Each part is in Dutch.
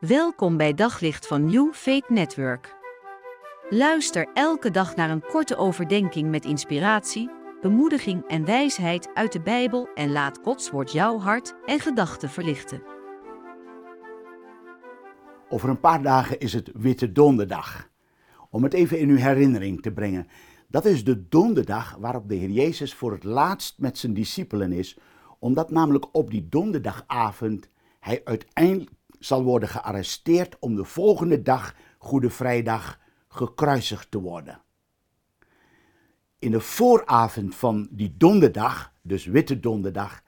Welkom bij Daglicht van New Faith Network. Luister elke dag naar een korte overdenking met inspiratie, bemoediging en wijsheid uit de Bijbel en laat Gods woord jouw hart en gedachten verlichten. Over een paar dagen is het Witte Donderdag. Om het even in uw herinnering te brengen. Dat is de donderdag waarop de Heer Jezus voor het laatst met zijn discipelen is, omdat namelijk op die donderdagavond hij uiteindelijk zal worden gearresteerd om de volgende dag, Goede Vrijdag, gekruisigd te worden. In de vooravond van die donderdag, dus Witte Donderdag,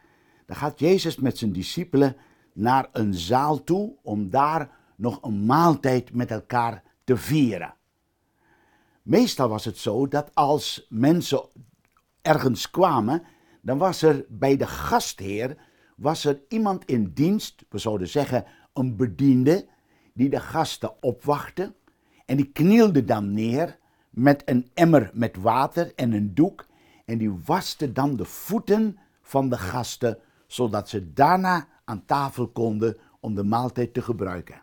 dan gaat Jezus met zijn discipelen naar een zaal toe om daar nog een maaltijd met elkaar te vieren. Meestal was het zo dat als mensen ergens kwamen, dan was er bij de gastheer was er iemand in dienst, we zouden zeggen een bediende, die de gasten opwachtte en die knielde dan neer met een emmer met water en een doek en die waste dan de voeten van de gasten, zodat ze daarna aan tafel konden om de maaltijd te gebruiken.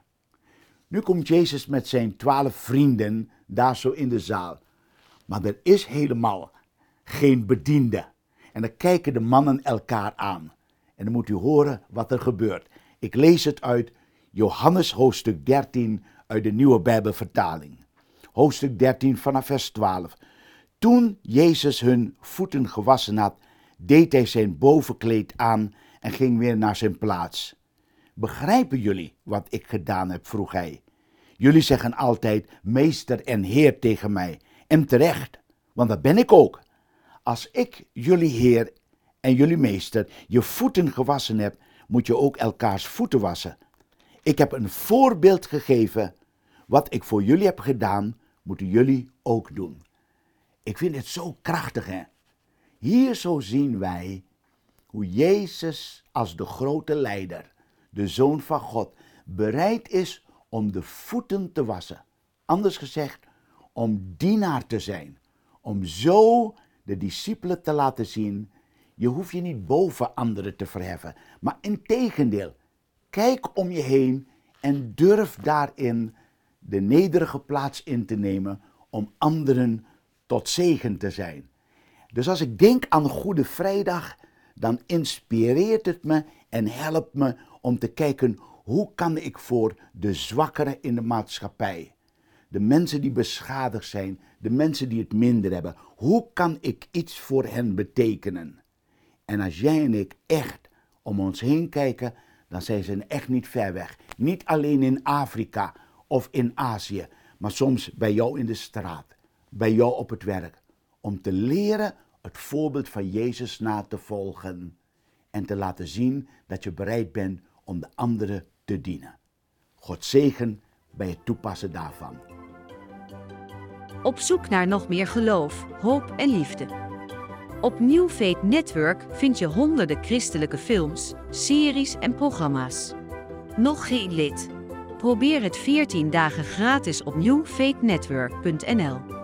Nu komt Jezus met zijn twaalf vrienden daar zo in de zaal. Maar er is helemaal geen bediende. En dan kijken de mannen elkaar aan. En dan moet u horen wat er gebeurt. Ik lees het uit Johannes hoofdstuk 13 uit de nieuwe Bijbelvertaling. Hoofdstuk 13 vanaf vers 12. Toen Jezus hun voeten gewassen had, deed hij zijn bovenkleed aan en ging weer naar zijn plaats. Begrijpen jullie wat ik gedaan heb? vroeg hij. Jullie zeggen altijd meester en heer tegen mij. En terecht, want dat ben ik ook. Als ik jullie heer en jullie meester je voeten gewassen heb, moet je ook elkaars voeten wassen. Ik heb een voorbeeld gegeven. Wat ik voor jullie heb gedaan, moeten jullie ook doen. Ik vind het zo krachtig, hè? Hier zo zien wij hoe Jezus als de grote leider, de Zoon van God, bereid is om de voeten te wassen. Anders gezegd, om dienaar te zijn. Om zo de discipelen te laten zien, je hoeft je niet boven anderen te verheffen. Maar in tegendeel, kijk om je heen en durf daarin de nederige plaats in te nemen om anderen tot zegen te zijn. Dus als ik denk aan Goede Vrijdag, dan inspireert het me en helpt me om te kijken hoe kan ik voor de zwakkeren in de maatschappij, de mensen die beschadigd zijn, de mensen die het minder hebben, hoe kan ik iets voor hen betekenen? En als jij en ik echt om ons heen kijken, dan zijn ze echt niet ver weg. Niet alleen in Afrika of in Azië, maar soms bij jou in de straat, bij jou op het werk. Om te leren het voorbeeld van Jezus na te volgen en te laten zien dat je bereid bent om de anderen te dienen. God zegen bij het toepassen daarvan. Op zoek naar nog meer geloof, hoop en liefde. Op New Faith Network vind je honderden christelijke films, series en programma's. Nog geen lid? Probeer het 14 dagen gratis op newfaithnetwork.nl.